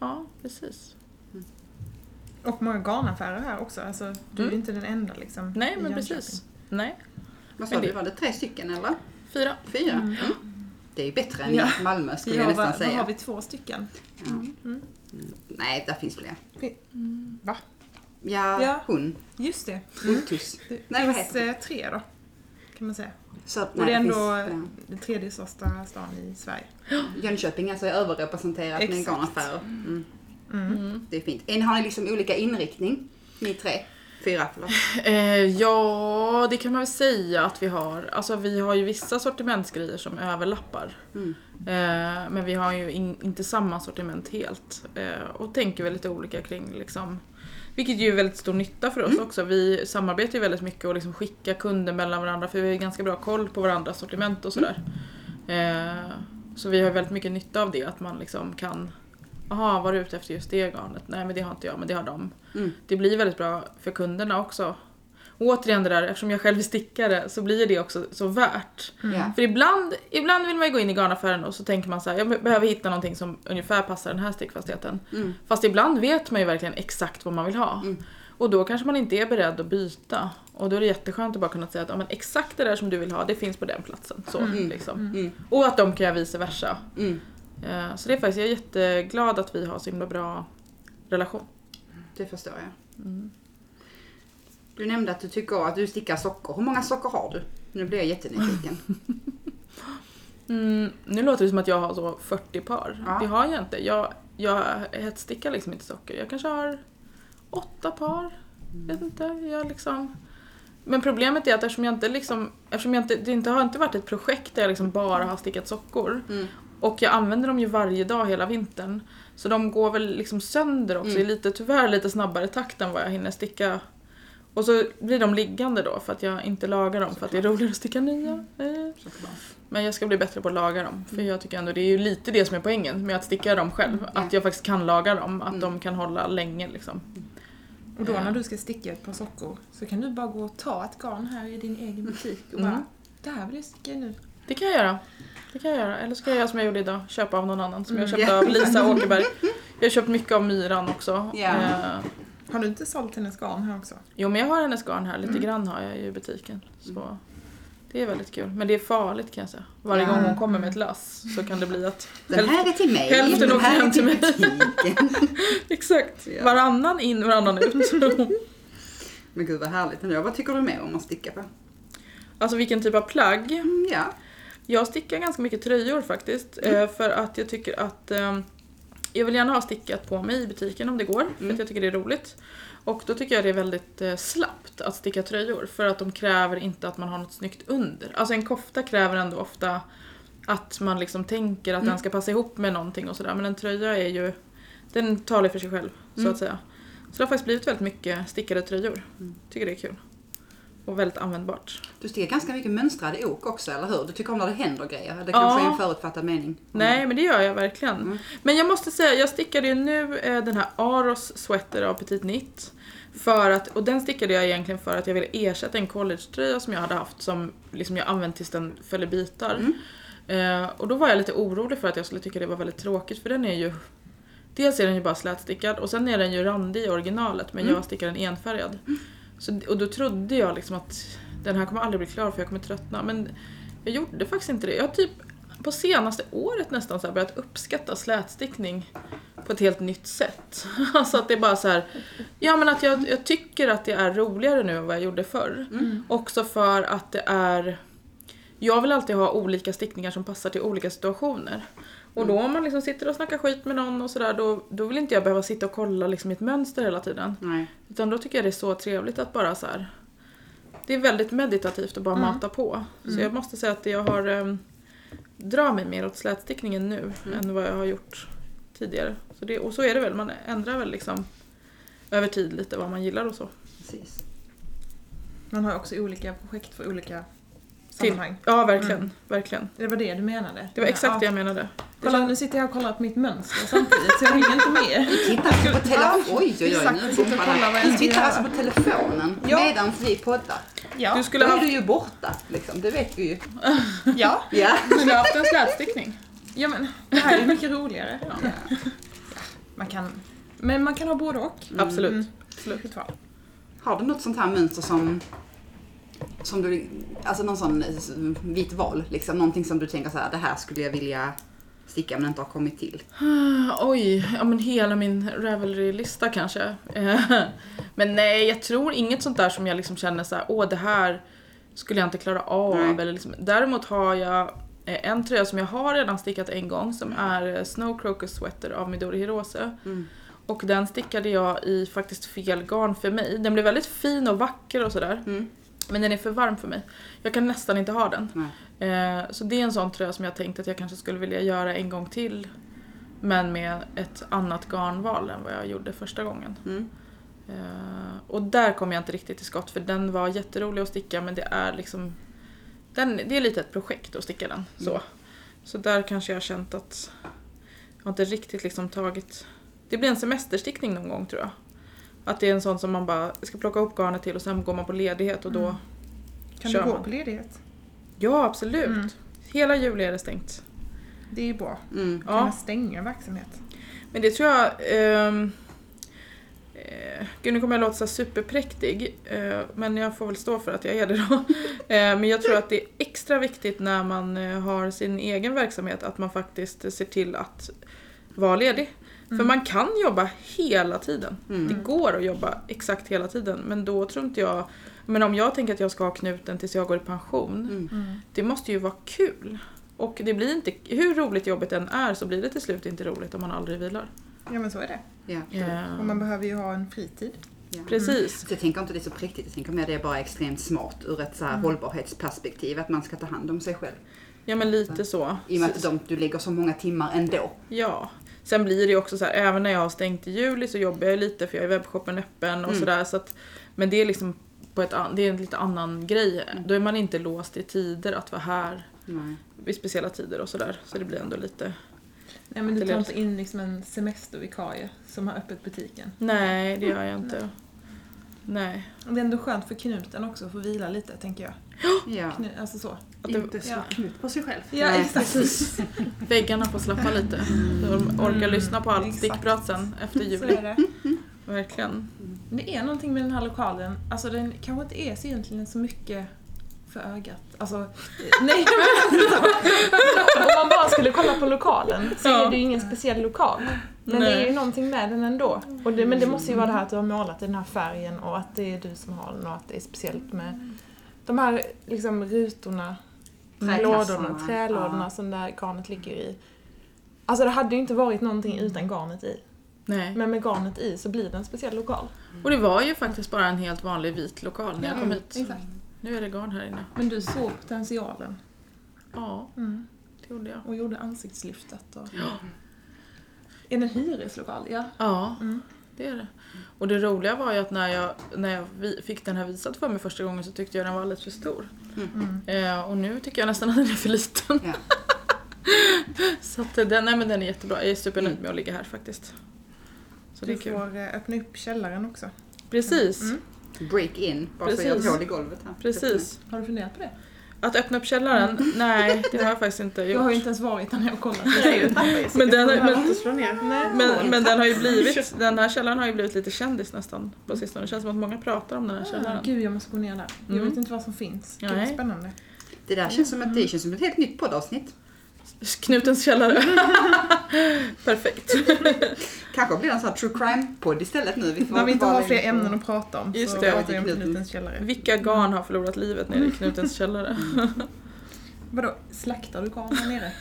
ja precis. Och många garnaffärer här också. Alltså, du är Mm. ju inte den enda liksom. Nej men precis. Nej, Vad sa du, var det tre stycken eller? fyra. Fyra? Mm. Mm. Det är ju bättre än Ja. Malmö skulle Ja, jag nästan vad säga. har vi två stycken? Ja. Mm. Nej, där finns fler. Va? Ja, Ja. hon. Just det. Ottus. Det Nej, vad finns heter eh, tre då. Kan man säga. Så, Och nej, det är finns, ändå ja. den tredje största stan i Sverige. Jönköping alltså är överrepresenterat med Exakt. garnaffärer. Mm. Mm. Mm. Det är fint. En har ni liksom olika inriktning? Ni tre? Fyra, förlåt. Eh, ja, det kan man väl säga att vi har. Alltså vi har ju vissa sortimentsgrejer som överlappar. Mm. Eh, men vi har ju in, inte samma sortiment helt. Eh, och tänker väl lite olika kring liksom. Vilket ju är väldigt stor nytta för oss också. Vi samarbetar ju väldigt mycket och liksom skickar kunder mellan varandra för vi har ganska bra koll på varandras sortiment och sådär. Eh, så vi har väldigt mycket nytta av det, att man liksom kan Jaha, var du ute efter just det garnet? Nej men det har inte jag, men det har de. Mm. Det blir väldigt bra för kunderna också. Och återigen det där, eftersom jag själv är stickare så blir det också så värt. Ja. För ibland, ibland vill man ju gå in i garnaffären och så tänker man så här, jag behöver hitta någonting som ungefär passar den här stickfastheten. Mm. Fast ibland vet man ju verkligen exakt vad man vill ha. Mm. Och då kanske man inte är beredd att byta. Och då är det jätteskönt att bara kunna säga att ja, men exakt det där som du vill ha, det finns på den platsen. Så, Mm. liksom. Mm. Och att de kan göra vice versa. Mm. Eh, Så det är faktiskt, jag är jätteglad att vi har så himla bra relation. Det förstår jag. Mm. Du nämnde att du tycker att du stickar sockor. Hur många sockor har du? Nu blir jag jättenyfiken. Mm, nu låter det som att jag har så 40 par. Ja. Det har jag inte. Jag, jag hetsstickar liksom inte socker. Jag kanske har åtta par. Vet inte. Jag liksom... Men problemet är att eftersom jag inte liksom, eftersom jag inte, det inte har inte varit ett projekt där jag liksom bara har stickat sockor. Mm. Och jag använder dem ju varje dag hela vintern. Så de går väl liksom sönder också Mm. i lite, tyvärr lite snabbare takt än vad jag hinner sticka. Och så blir de liggande då för att jag inte lagar dem för att det är roligare att sticka nya. Eh. Såklart. Men jag ska bli bättre på att laga dem. För jag tycker ändå det är ju lite det som är poängen med att sticka dem själv. Ja. Att jag faktiskt kan laga dem. Att Mm. de kan hålla länge liksom. Och då när du ska sticka ett par sockor så kan du bara gå och ta ett garn här i din egen butik och Mm. bara Det här vill jag sticka nu. Det kan jag göra. Det kan jag göra. Eller så kan jag göra som jag gjorde idag. Köpa av någon annan. Som jag Mm. köpte Ja. av Lisa Åkerberg. Jag har köpt mycket av Myran också. Eh, Har du inte sålt hennes garn här också? jo men jag har hennes garn här. Lite Mm. grann har jag ju i butiken. Så det är väldigt kul. Men det är farligt kan jag säga. Varje Ja. gång hon kommer med ett lass så kan det bli att Den här är till mig. hälften den åker här är hem till mig. butiken. Exakt. Ja. Varannan in, varannan ut. Men gud vad härligt ändå. Vad tycker du mer om att sticka på? alltså vilken typ av plagg? Mm, ja. Jag stickar ganska mycket tröjor faktiskt. Mm. eh, För att jag tycker att eh, jag vill gärna ha stickat på mig i butiken om det går. För Mm. att jag tycker det är roligt. Och då tycker jag det är väldigt eh, slappt att sticka tröjor. För att de kräver inte att man har något snyggt under. Alltså en kofta kräver ändå ofta att man liksom tänker att Mm. den ska passa ihop med någonting och sådär. Men en tröja är ju, den talar för sig själv så Mm. att säga. Så det har faktiskt blivit väldigt mycket stickade tröjor. Mm. Tycker det är kul. Och väldigt användbart. Du stickar ganska mycket mönstrade ok också, eller hur? Du tycker om när det händer grejer. Det Ja. kanske är en förutfattad mening. Nej, men det gör jag verkligen. Mm. Men jag måste säga, jag stickade ju nu eh, den här Aros sweater av Petit Knit. För att, och den stickade jag egentligen för att jag ville ersätta en collegetröja som jag hade haft som liksom jag använt tills den föll i bitar. Mm. Eh, och då var jag lite orolig för att jag skulle tycka det var väldigt tråkigt för den är ju Dels är den ju bara slätstickad och sen är den ju randig i originalet men Mm. jag stickar den enfärgad. Så, och då trodde jag liksom att den här kommer aldrig bli klar för jag kommer tröttna. Men jag gjorde faktiskt inte det. Jag har typ på senaste året nästan så börjat uppskatta slätstickning på ett helt nytt sätt. Alltså att det är bara så här, ja men att jag, jag tycker att det är roligare nu än vad jag gjorde förr. Mm. Också för att det är jag vill alltid ha olika stickningar som passar till olika situationer. Och då om man liksom sitter och snackar skit med någon och sådär, då, då vill inte jag behöva sitta och kolla liksom i ett mönster hela tiden. Nej. Utan då tycker jag det är så trevligt att bara så här. Det är väldigt meditativt att bara Mm. mata på. Så jag måste säga att jag har um, drar mig mer åt slätstickningen nu än vad jag har gjort tidigare. Så det, och så är det väl, man ändrar väl liksom över tid lite vad man gillar och så. Precis. Man har också olika projekt för olika sammanhang. Ja, verkligen. Mm. verkligen. Det var det du menade? Det var exakt det ja. jag menade. Kolla, nu sitter jag och kollar på mitt mönster samtidigt så jag hänger inte med. Titta alltså på telefonen. Oj, oj, oj. Nu det. Du tittar alltså på telefonen Ja. medan vi poddar. Ja, Du skulle Då är ha du ju borta, liksom. Det vet vi ju. ja. Ja. du skulle ha haft en slätstickning. ja men det här är mycket roligare. Man kan, men man kan ha både och. Absolut. Mm. Absolut. Har du något sånt här mönster som som du, alltså någon sån vit val, liksom någonting som du tänker så här, det här skulle jag vilja sticka men inte har kommit till. Oj, ja men hela min Ravelry-lista kanske. Men nej, jag tror inget sånt där som jag liksom känner så här, åh det här skulle jag inte klara av. Nej. Eller liksom. Däremot har jag eh, en tröja som jag har redan stickat en gång som är eh, Snow Crocus Sweater av Midori Hirose. Mm. Och den stickade jag i faktiskt fel garn för mig. Den blev väldigt fin och vacker och sådär. Mm. Men den är för varm för mig. Jag kan nästan inte ha den. Eh, så det är en sån tröja som jag tänkt att jag kanske skulle vilja göra en gång till. Men med ett annat garnval än vad jag gjorde första gången. Mm. Eh, och där kom jag inte riktigt till skott för den var jätterolig att sticka men det är liksom den, Det är lite ett projekt att sticka den. Så, Mm. så där kanske jag har känt att jag inte riktigt liksom tagit Det blir en semesterstickning någon gång tror jag. Att det är en sån som man bara ska plocka upp garnet till och sen går man på ledighet och då Mm. Kan kör du gå man. på ledighet? Ja absolut. Mm. Hela juli är det stängt. Det är ju bra. Mm. Kan Ja. man stänga verksamhet? Men det tror jag... ehm, eh, gud, nu kommer jag låta så superpräktig, eh, men jag får väl stå för att jag är det då. Eh, men jag tror att det är extra viktigt när man eh, har sin egen verksamhet att man faktiskt ser till att vara ledig. För man kan jobba hela tiden. Mm. Det går att jobba exakt hela tiden, men då tror inte jag... Men om jag tänker att jag ska ha knuten tills jag går i pension, Mm. Mm. det måste ju vara kul. Och det blir inte, hur roligt jobbet än är så blir det till slut inte roligt om man aldrig vilar. Ja men så är det. Ja. Eh, Och man behöver ju ha en fritid. Ja. Precis. Så jag tänker inte det är så präktigt, jag tänker mer det är bara extremt smart ur ett så här hållbarhetsperspektiv, att man ska ta hand om sig själv. Ja men lite så. I och med att de, du lägger så många timmar ändå. Ja. Sen blir det ju också så här, även när jag har stängt i juli så jobbar jag lite för jag är webbshoppen öppen och Mm. sådär. Så att, men det är liksom på ett, det är en lite annan grej. Då är man inte låst i tider att vara här Nej. vid speciella tider och sådär. Så det blir ändå lite... Nej men du tar inte in liksom en semestervikarie som har öppet butiken. Nej, det gör jag inte. Nej. Och Det är ändå skönt för knuten också att få vila lite tänker jag. Ja. Knu- alltså så. Att det, Inte slå Ja. knut på sig själv. Ja Nej, exakt. väggarna får slappa lite. Så de orkar Mm, lyssna på allt stickprat sen efter juli. det. Verkligen. Det är någonting med den här lokalen, alltså den kanske inte är så egentligen så mycket för ögat. Alltså, eh, nej men Om man bara skulle kolla på lokalen så Ja. är det ju ingen speciell lokal. Men det är ju någonting med den ändå. Och det, men det måste ju vara det här att du har målat i den här färgen och att det är du som har den och att det är speciellt med de här liksom rutorna. Lådorna, trälådorna Ja. som där garnet ligger i. Alltså det hade ju inte varit någonting utan garnet i. Nej. Men med garnet i så blir det en speciell lokal. Och det var ju faktiskt bara en helt vanlig vit lokal när jag kom hit. Exakt. Nu är det garn här inne. Men du såg potentialen. Ja, Mm. det gjorde jag. Och gjorde ansiktslyftet. Och... Är det en hyreslokal? Ja. Ja, Mm. Det är det. Och det roliga var ju att när jag, när jag vi- fick den här visad för mig första gången så tyckte jag den var alldeles för stor. Mm. Eh, och nu tycker jag nästan att den är för liten. Ja. så att den, nej, men den är jättebra. Jag är supernöjd med att ligga här faktiskt. Så det Du är kul. får eh, öppna upp källaren också. Precis, Mm. Break in, bara så jag Precis. hål i golvet här. precis. Har du funderat på det? Att öppna upp källaren? Nej, det har jag faktiskt inte Jag har ju gjort. inte ens varit där nere och kollat. Men den, Jag men, men, men den har ju blivit, den här källaren har ju blivit lite kändis nästan på sistone. Det känns som att många pratar om den här Ah, källaren. gud, jag måste gå ner där. Jag Mm. vet inte vad som finns. Gud, vad spännande. Det där känns som ett, det känns som ett helt nytt poddavsnitt. Knutens källare. Perfekt. Kanske blir det en sån här true crime-podd istället nu. Vi får När vi inte bara har fler på- ämnen att prata om Just så det. pratar vi om Knuten. Knutens källare. Vilka garn har förlorat livet nere i Knutens källare? Vadå, slaktar du garn där nere?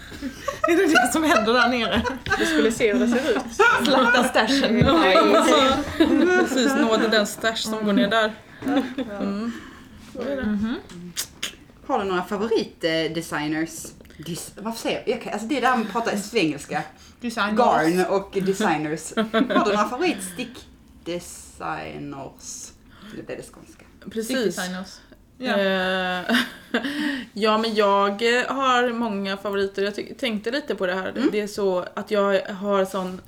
är det det som händer där nere? Du skulle se hur det ser ut. Slakta stashen? Precis, nådde den stash som går ner där. Mm. Så är det. Har du några favoritdesigners? Dis, varför säger jag? jag? kan- Alltså det är där man pratar svengelska. Design Garn och designers. Har du några favoritstickdesigners? Nu blev det skånska. Precis. Designers. Ja. Eh, ja, men jag har många favoriter. Jag tänkte lite på det här. Mm. Det är så att jag har sån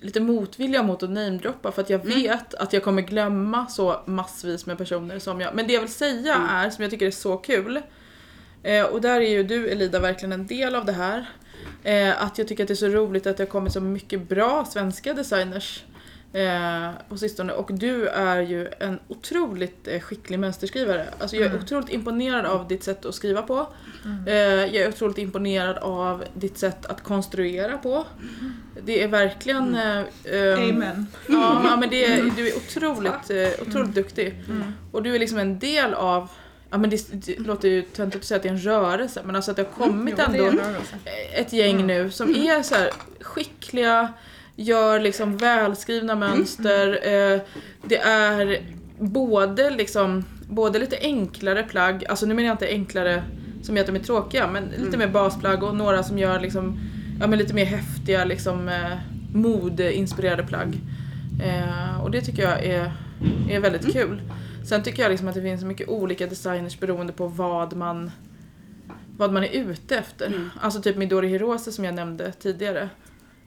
lite motvilja mot att namedroppa för att jag Mm. vet att jag kommer glömma så massvis med personer som jag... Men det jag vill säga Mm. är, som jag tycker är så kul, eh, och där är ju du Elida verkligen en del av det här, eh, att jag tycker att det är så roligt att det har kommit så mycket bra svenska designers eh, på sistone och du är ju en otroligt eh, skicklig mönsterskrivare. Alltså jag är Mm. otroligt imponerad av ditt sätt att skriva på. Mm. Eh, jag är otroligt imponerad av ditt sätt att konstruera på. Det är verkligen... Eh, ehm, Amen. Ja, men det är, du är otroligt, eh, otroligt duktig. Mm. Och du är liksom en del av Ja men det, det låter ju töntigt att säga att det är en rörelse men alltså att det har kommit Jo, ändå ett gäng nu som är så skickliga, gör liksom välskrivna mönster. Eh, det är både liksom, både lite enklare plagg, alltså nu menar jag inte enklare som gör att de är tråkiga, men lite mer basplagg och några som gör liksom, ja men lite mer häftiga liksom eh, modeinspirerade plagg. Eh, och det tycker jag är, är väldigt kul. Sen tycker jag liksom att det finns så mycket olika designers beroende på vad man vad man är ute efter. Mm. Alltså typ Midori Hirose som jag nämnde tidigare.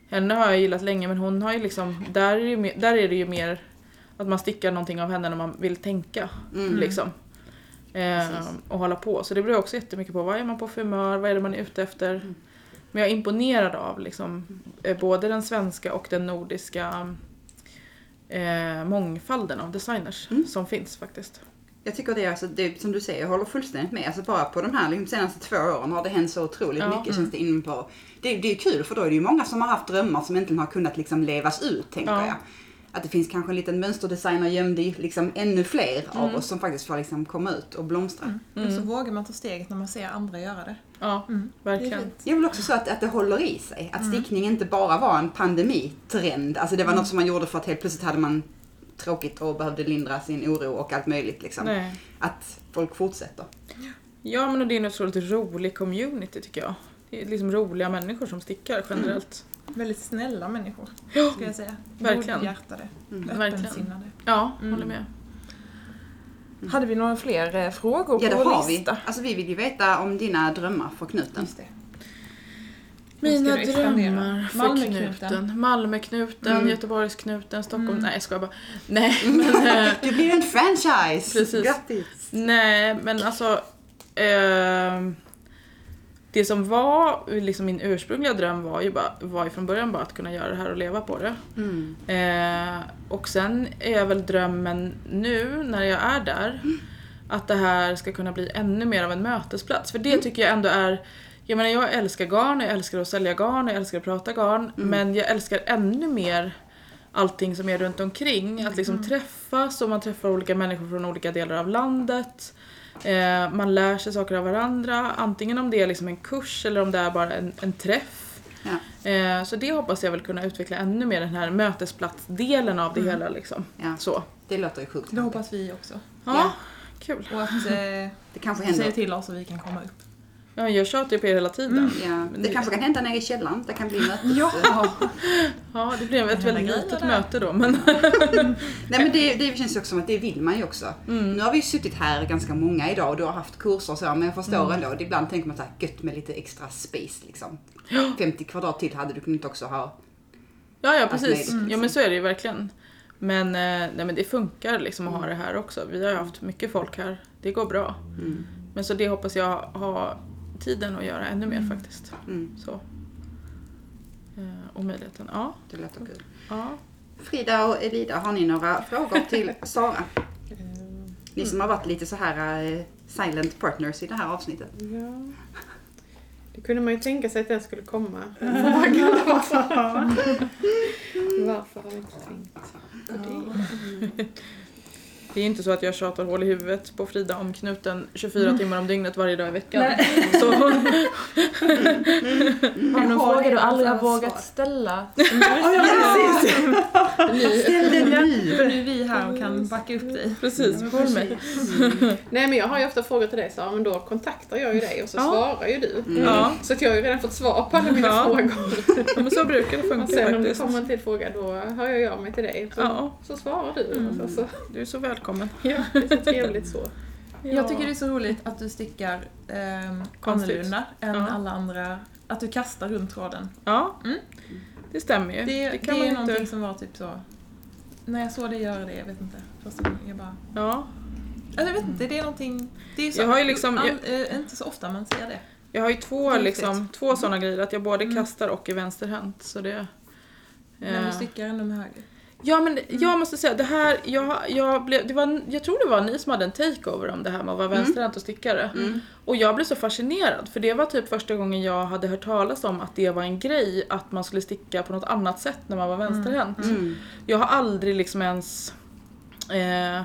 Henne har jag gillat länge men hon har ju liksom, där är det ju mer, där är det ju mer att man stickar någonting av henne när man vill tänka. Mm. Liksom. Eh, och hålla på. Så det beror också jättemycket på vad är man på för humör, vad är det man är ute efter. Mm. Men jag är imponerad av liksom, eh, både den svenska och den nordiska eh, mångfalden av designers Mm. som finns faktiskt. Jag tycker det är alltså, det, som du säger, jag håller fullständigt med. Alltså bara på de här liksom, senaste två åren har det hänt så otroligt Ja. mycket känns det in på. Det, det är kul för då är det ju många som har haft drömmar som inte har kunnat liksom levas ut tänker Ja. jag. Att det finns kanske en liten mönsterdesigner gömd i liksom ännu fler av Mm. oss som faktiskt får liksom komma ut och blomstra. Mm. Och så vågar man ta steget när man ser andra göra det. Ja, Mm. Det är verkligen. fint. Det är väl också så att, att det håller i sig. Att stickning inte bara var en pandemitrend. Alltså det var något som man gjorde för att helt plötsligt hade man tråkigt och behövde lindra sin oro och allt möjligt liksom. Nej. Att folk fortsätter. Ja men det är en otroligt rolig community tycker jag. Det är liksom roliga människor som stickar generellt. Väldigt snälla människor, Ja, ska jag säga. Verkligen. Godhjärtade, Mm. Verkligen. öppensinnade. ja Mm. håller med. Hade vi några fler eh, frågor Ja på det vår har vi. Alltså vi vill ju veta om dina drömmar för knuten. Just det. Mina drömmar för Malmöknuten. knuten. Malmöknuten, Mm. Göteborgsknuten, Stockholm. Mm. Nej jag skojar bara. Nej men, eh, Du blir en franchise! Precis. Grattis! nej, men alltså. ehm, det som var liksom min ursprungliga dröm var ju, bara, var ju från början bara att kunna göra det här och leva på det. Mm. Eh, och sen är väl drömmen nu när jag är där att det här ska kunna bli ännu mer av en mötesplats. För det tycker jag ändå är jag menar jag älskar garn, jag älskar att sälja garn, jag älskar att prata garn. Men jag älskar ännu mer allting som är runt omkring. Att liksom träffas och man träffar olika människor från olika delar av landet. Eh, man lär sig saker av varandra. Antingen om det är liksom en kurs eller om det är bara en, en träff. Ja. Eh, så det hoppas jag väl kunna utveckla ännu mer, den här mötesplatsdelen av det hela. Liksom. Ja, Så. det låter ju sjukt. Det hoppas vi också. Ja, Ja. kul. Och att eh, Det kanske du säger händer. till oss så vi kan komma upp. Ja, jag tjatar ju på er hela tiden. Ja, Men det det- kanske kan hända nere i källaren. Det kan bli mötes... Ja! Ja, det blev ett väldigt litet där. möte då. Men... Nej men det, det känns också som att det vill man ju också. Mm. Nu har vi ju suttit här ganska många idag och du har haft kurser och så, men jag förstår Mm. ändå. Ibland tänker man så här, gött med lite extra space liksom. 50 kvadrat till hade du kunnat också ha. Ja, ja precis. möjligt, Ja men så är det ju verkligen. Men, eh, nej, men det funkar liksom att ha Mm. det här också. Vi har haft mycket folk här. Det går bra. Mm. Men så det hoppas jag ha tiden att göra ännu mer faktiskt. Mm, Så. Eh, Och möjligheten. Ja. det låter kul. ja. Frida och Elida, har ni några frågor till Sara? Ni som har varit lite så här eh, silent partners i det här avsnittet. Ja. Det kunde man ju tänka sig att den skulle komma. Varför har vi inte tänkt på det? Det är inte så att jag tjatar hål i huvudet på Frida om knuten 24 timmar om dygnet varje dag i veckan. Så, Har du någon Jag har fråga du aldrig har vågat ställa? Ja, precis! Ställ den nu! För nu är vi här och kan backa upp dig. precis, håll mig. Nej men jag har ju ofta frågor till dig Sara, men då kontaktar jag ju dig och så Ja. svarar ju du. Ja, Så att jag har ju redan fått svar på alla mina Ja. frågor. men så brukar det Och funka sen om det faktiskt. kommer en till fråga då hör jag av mig till dig. Så, Ja, så svarar du. Mm. Och så, du är så välkommen. Ja, det är så trevligt så. Jag tycker det är så roligt att du stickar Konstigt. annorlunda än Ja. alla andra. Att du kastar runt tråden. Ja, Mm. det stämmer ju. Det, Det, det, kan är man ju någonting inte... som var typ så... När jag såg dig göra det, jag vet inte. Första gången, jag bara... Ja, Alltså, jag vet inte, det är någonting... Det är så, Jag har ju liksom- all, eh, inte så ofta man ser det. jag har ju två, liksom, två sådana grejer, att jag både Mm. kastar och är vänsterhänt. Så det... När du eh, stickar ändå med höger. Ja men jag måste säga, det här, jag, jag, blev, det var, jag tror det var ni som hade en takeover om det här med att vara vänsterhänt och stickare. Mm. Och jag blev så fascinerad för det var typ första gången jag hade hört talas om att det var en grej att man skulle sticka på något annat sätt när man var vänsterhänt. Mm. Jag har aldrig liksom ens eh, jag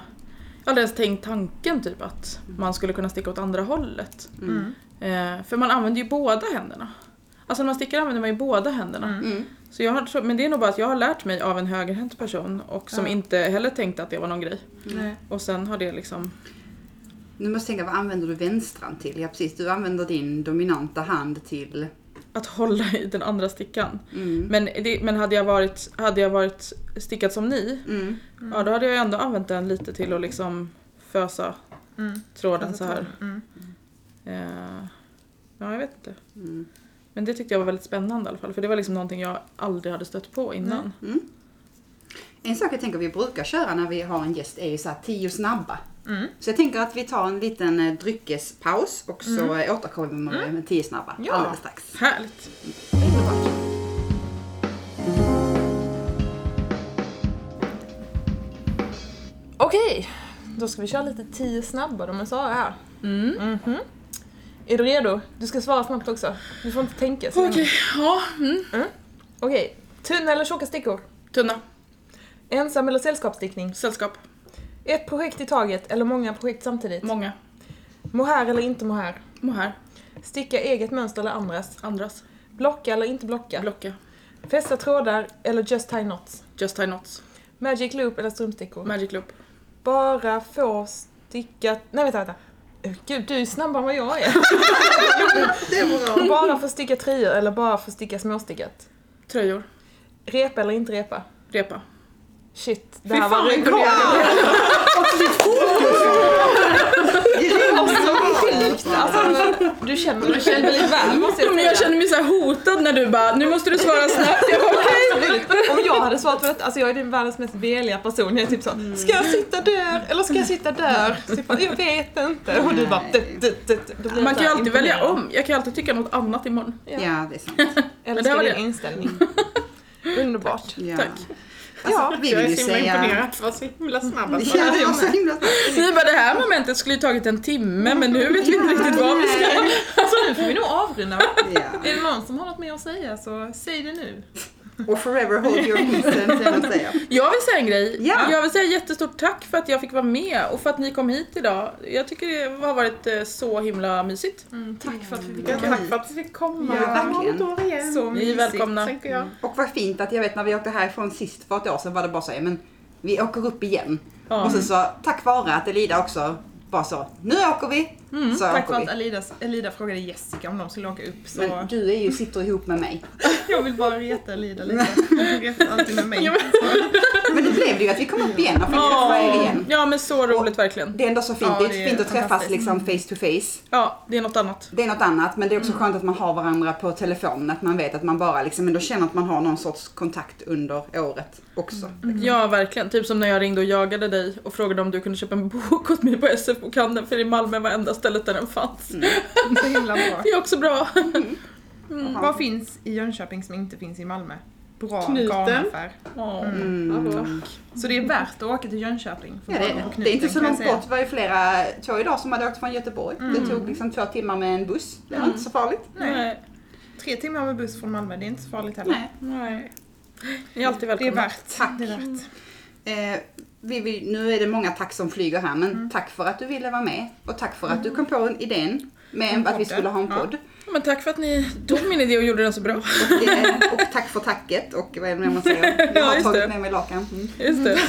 aldrig ens tänkt tanken typ att man skulle kunna sticka åt andra hållet. Mm. Eh, för man använder ju båda händerna. Alltså när man stickar använder man ju båda händerna. Mm. Mm. Så jag har, men det är nog bara att jag har lärt mig av en högerhänt person och som Ja. inte heller tänkte att det var någon grej. Nej. Och sen har det liksom... Nu måste jag tänka, vad använder du vänstran till? Ja precis, du använder din dominanta hand till... Att hålla i den andra stickan. Mm. Men, det, men hade, jag varit, hade jag varit stickat som ni, Mm. ja då hade jag ändå använt den lite till att liksom fösa Mm. tråden så här. Mm. Eh, ja, jag vet inte. Mm. Men det tyckte jag var väldigt spännande i alla fall. För det var liksom någonting jag aldrig hade stött på innan. Mm. En sak jag tänker vi brukar köra när vi har en gäst är ju så här tio snabba. Mm. Så jag tänker att vi tar en liten eh, dryckespaus och så mm. återkommer vi med tio snabba Ja. alldeles strax. Härligt! Underbart. Okej, då ska vi köra lite tio snabba de är Sara här. Mm. Mhm. Är du redo? Du ska svara snabbt också. Du får inte tänka så Okej, länge. ja. Mm. Okej, tunna eller tjocka stickor? Tunna. Ensam eller sällskapsstickning? Sällskap. Ett projekt i taget eller många projekt samtidigt? Många. Mohair eller inte mohair? Mohair. Sticka eget mönster eller andras? Andras. Blocka eller inte blocka? Blocka. Fästa trådar eller just tie knots? Just tie knots. Magic loop eller strumpstickor? Magic loop. Bara få sticka... Nej vänta, vänta. Gud, du är snabbare än vad jag är. Det är bra. bara få sticka tröjor eller bara få sticka småstickat? Tröjor. Repa eller inte repa? Repa. Shit, det Fy här var fan, vad imponerande. Alltså, du känner du känner väldigt väl måste jag säga. jag känner mig så här hotad när du bara, nu måste du svara snabbt. Jag bara, okej. Absolut. Om jag hade svarat på detta, alltså jag är den världens mest veliga person. Jag är typ så, ska jag sitta där eller ska jag sitta där? Så jag, bara, jag vet inte. Och du bara. Då blir jag Man kan ju alltid välja om. Jag kan ju alltid tycka något annat imorgon. Ja, det är sant. Älskar din inställning. Underbart. Ja. Tack. Alltså, vi jag vill är ju så himla säga... imponerad. Det var så himla snabba Ja, det var så himla. Vi bara, det här momentet skulle ju tagit en timme men nu vet vi inte riktigt vad vi ska. Så nu får vi nog avrunda va? Ja. Är det någon som har något mer att säga så säg det nu. Och forever hold your peace, jag. Jag vill säga en grej. Ja. Jag vill säga jättestort tack för att jag fick vara med och för att ni kom hit idag. Jag tycker det har varit eh, så himla mysigt. Mm, tack för att vi fick Ja, komma. tack för att vi fick komma. Ja, verkligen. År igen. Så Ni är mysigt. välkomna. Jag. Och vad fint att jag vet när vi åkte härifrån sist för ett år sedan var det bara så, ja, men vi åker upp igen. Ja. Och sen så tack vare att Elida också var så, nu åker vi. Så Tack för att vi. Elida, frågade Jessica om de skulle åka upp så Men du är ju, sitter ihop med mig. jag vill bara reta Elida lite. Hon retar alltid med mig. Men det blev det ju att vi kom upp igen och fick träffa er igen. Ja men så roligt verkligen. Det är ändå så fint. Ja, det det är fint att träffas liksom face to face. Ja, det är något annat. Det är något annat, men det är också skönt att man har varandra på telefonen. Att man vet att man bara liksom ändå känner att man har någon sorts kontakt under året också. Ja verkligen. Typ som när jag ringde och jagade dig och frågade om du kunde köpa en bok åt mig på SF-bokhandeln för i Malmö var enda stället där den fanns. Så himla bra. Det är också bra. Mm. Vad finns i Jönköping som inte finns i Malmö? Bra Knuten. garnaffär. Ja. Mm. Så det är värt att åka till Jönköping. för Ja, det, på det. det är inte Knuten, så långt bort. Det var ju flera, två idag som hade åkt från Göteborg. Det tog liksom två timmar med en buss. Det var inte så farligt. Nej. Nej. Tre timmar med buss från Malmö, det är inte så farligt heller. Nej. Nej. Ni är alltid Det är välkomna. värt. Tack. Det är värt. Eh, vi, vi, nu är det många tack som flyger här, men Mm. tack för att du ville vara med. Och tack för att du kom på idén med att vi skulle ha en podd. Men tack för att ni tog min idé och gjorde den så bra. Och, eh, och tack för tacket och vad är det man säger? Jag Ja, har just tagit det. med mig lakan. Mm. Just det.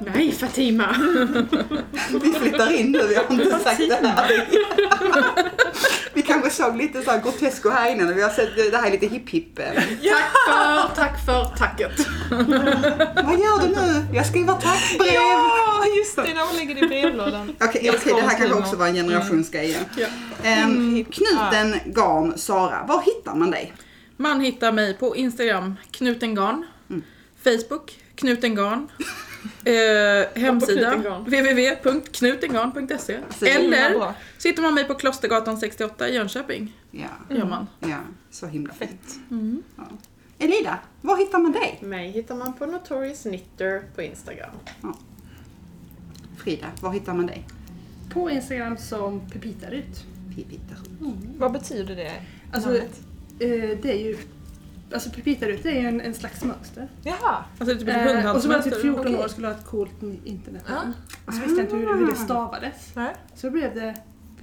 Nej Fatima! Vi flyttar in nu, vi har inte sagt det här. Vi kanske såg lite så här grotesko här innan och vi har sett det här är lite hipp hipp. eh. Tack för, tack för tacket. Vad gör du nu? Jag skriver tackbrev! Ja, just det, när hon lägger det i brevlådan. Okej, okej, det här kanske också var en generationsgrej. Ja. Ehm, knuten Garn Sara, var hittar man dig? Man hittar mig på Instagram, knutengarn. Mm. Facebook, knutengarn. Eh, hemsida, Knutengarn. www.knutengarn.se. Så himla Eller bra. så hittar man mig på Klostergatan 68 i Jönköping. Ja, Gör man. ja, så himla fint. Mm. Ja. Elida, var hittar man dig? Mig hittar man på Notorious Knitter på Instagram. Frida, var hittar man dig? På Instagram som Pepitaryt. Pipita. Vad betyder det? Alltså, eh, det är ju... Alltså Pepitaryt är ju en, en slags mönster. Jaha. Alltså typ ett Eh, och så var jag typ hundhandsmönster. 14 Okej. år och skulle ha ett coolt internetnamn. Ja. Och så visste jag inte hur, hur det stavades. Nej. Så då blev det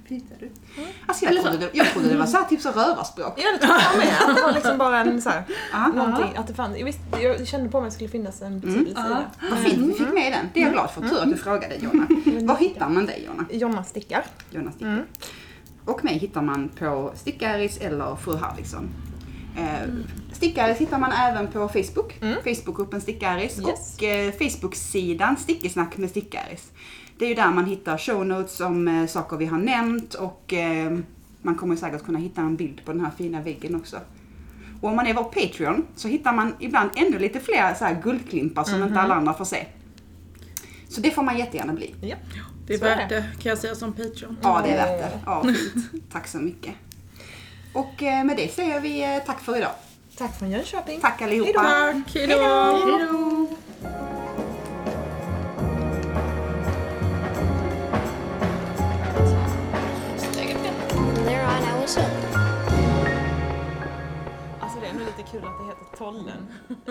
Pepitaryt. Alltså jag trodde, det, jag trodde det var så här, typ så rövarspråk. Ja, det tror jag med. Att det var liksom bara en så här, Ja, någonting, att det fanns. Jag, visste, jag kände på mig att det skulle finnas en betydelse i det. vad fint vi fick med den. Det är jag glad för. Tur att du frågade Jonna. Var hittar man dig Jonna? Jonna stickar. Jonna Stickare. Mm. Och mig hittar man på Stickaris eller Fru Harriksson. Eh, Stickaris hittar man även på Facebook, Mm. Facebookgruppen Stickaris Yes. och eh, Facebook-sidan Stickesnack med Stickaris. Det är ju där man hittar show notes om eh, saker vi har nämnt och man kommer säkert kunna hitta en bild på den här fina väggen också. Och om man är vår Patreon så hittar man ibland ännu lite fler så här guldklimpar som inte alla andra får se. Så det får man jättegärna bli. Ja. Det är Så är värt det kan jag säga som Patreon. Ja, det är värt det. Ja, fint. Tack så mycket. Och eh, med det säger vi eh, tack för idag. Tack från Jönköping. Tack allihopa. Tack, hejdå! Alltså det är nog lite kul att det heter Tollen.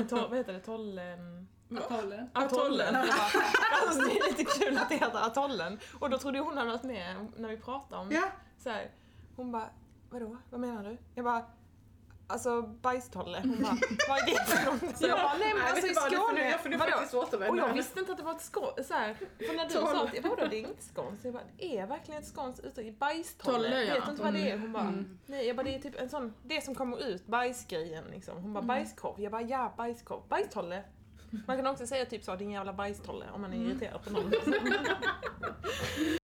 Tol, vad heter det? Tollen? Atollen. Atollen. Alltså det är lite kul att det heter Atollen. Och då trodde hon hade varit med när vi pratade om Ja. så här. Hon bara, vadå? Vad menar du? Jag bara, alltså bajstolle. Hon bara, vad är det för något? Så jag bara, nej men alltså i Skåne. Jag får vadå? faktiskt återvända. Och jag visste inte att det var ett skånskt, så här, för när du sa att, vadå det är inte skånskt? Jag bara, det är verkligen ett skånskt uttryck, bajstolle. Tolle, ja. Vet du inte vad det är? Hon bara, nej jag bara det är typ en sån, det som kommer ut, bajsgrejen liksom. Hon bara, bajskorv. Jag bara, ja bajskorv. Bajstolle. Man kan också säga typ så, din jävla bajstolle om man är irriterad på någon.